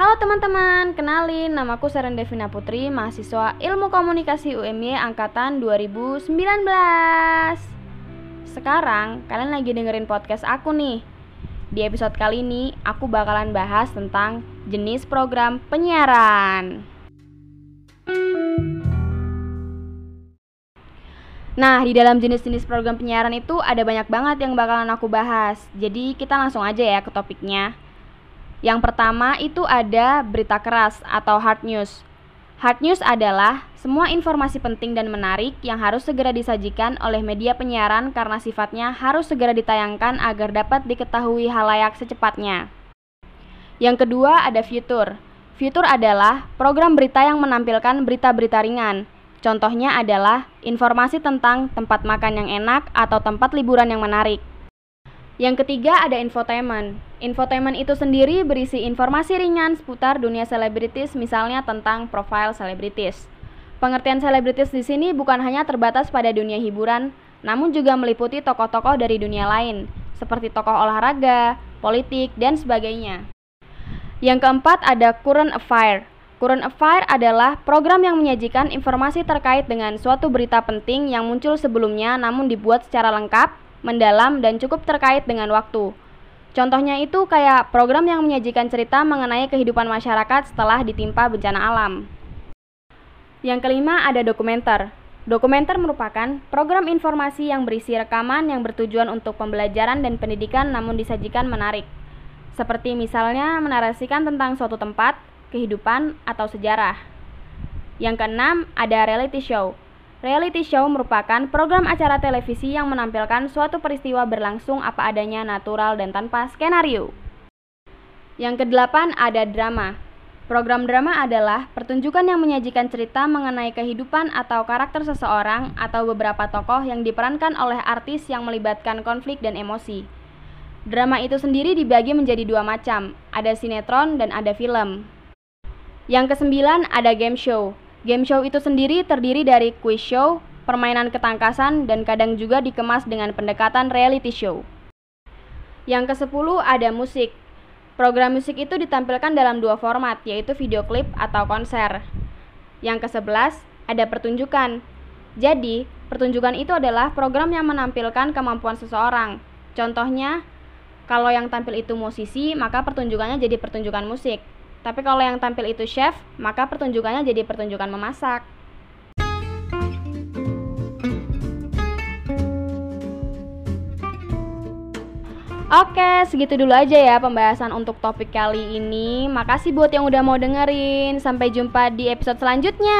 teman-teman, kenalin namaku Seren Devina Putri, mahasiswa Ilmu Komunikasi UMY angkatan 2019. Sekarang kalian lagi dengerin podcast aku nih. Di episode kali ini aku bakalan bahas tentang jenis program penyiaran. Nah, di dalam jenis-jenis program penyiaran itu ada banyak banget yang bakalan aku bahas. Jadi kita langsung aja ya ke topiknya. Yang pertama itu ada berita keras atau hard news. Hard news adalah semua informasi penting dan menarik yang harus segera disajikan oleh media penyiaran karena sifatnya harus segera ditayangkan agar dapat diketahui halayak secepatnya. Yang kedua ada future. Future adalah program berita yang menampilkan berita-berita ringan. Contohnya adalah informasi tentang tempat makan yang enak atau tempat liburan yang menarik. Yang ketiga ada infotainment. Infotainment itu sendiri berisi informasi ringan seputar dunia selebritis, misalnya tentang profil selebritis. Pengertian selebritis di sini bukan hanya terbatas pada dunia hiburan, namun juga meliputi tokoh-tokoh dari dunia lain, seperti tokoh olahraga, politik, dan sebagainya. Yang keempat ada current affair. Current affair adalah program yang menyajikan informasi terkait dengan suatu berita penting yang muncul sebelumnya namun dibuat secara lengkap mendalam, dan cukup terkait dengan waktu. Contohnya itu kayak program yang menyajikan cerita mengenai kehidupan masyarakat setelah ditimpa bencana alam. Yang kelima ada dokumenter. Dokumenter merupakan program informasi yang berisi rekaman yang bertujuan untuk pembelajaran dan pendidikan namun disajikan menarik. Seperti misalnya menarasikan tentang suatu tempat, kehidupan, atau sejarah. Yang keenam ada reality show. Reality show merupakan program acara televisi yang menampilkan suatu peristiwa berlangsung apa adanya natural dan tanpa skenario. Yang kedelapan ada drama. Program drama adalah pertunjukan yang menyajikan cerita mengenai kehidupan atau karakter seseorang atau beberapa tokoh yang diperankan oleh artis yang melibatkan konflik dan emosi. Drama itu sendiri dibagi menjadi dua macam, ada sinetron dan ada film. Yang kesembilan ada game show. Game show itu sendiri terdiri dari quiz show, permainan ketangkasan, dan kadang juga dikemas dengan pendekatan reality show. Yang ke-10 ada musik. Program musik itu ditampilkan dalam dua format, yaitu video klip atau konser. Yang ke-11 ada pertunjukan. Jadi, pertunjukan itu adalah program yang menampilkan kemampuan seseorang. Contohnya, kalau yang tampil itu musisi, maka pertunjukannya jadi pertunjukan musik. Tapi kalau yang tampil itu chef, maka pertunjukannya jadi pertunjukan memasak. Oke, segitu dulu aja ya pembahasan untuk topik kali ini. Makasih buat yang udah mau dengerin. Sampai jumpa di episode selanjutnya.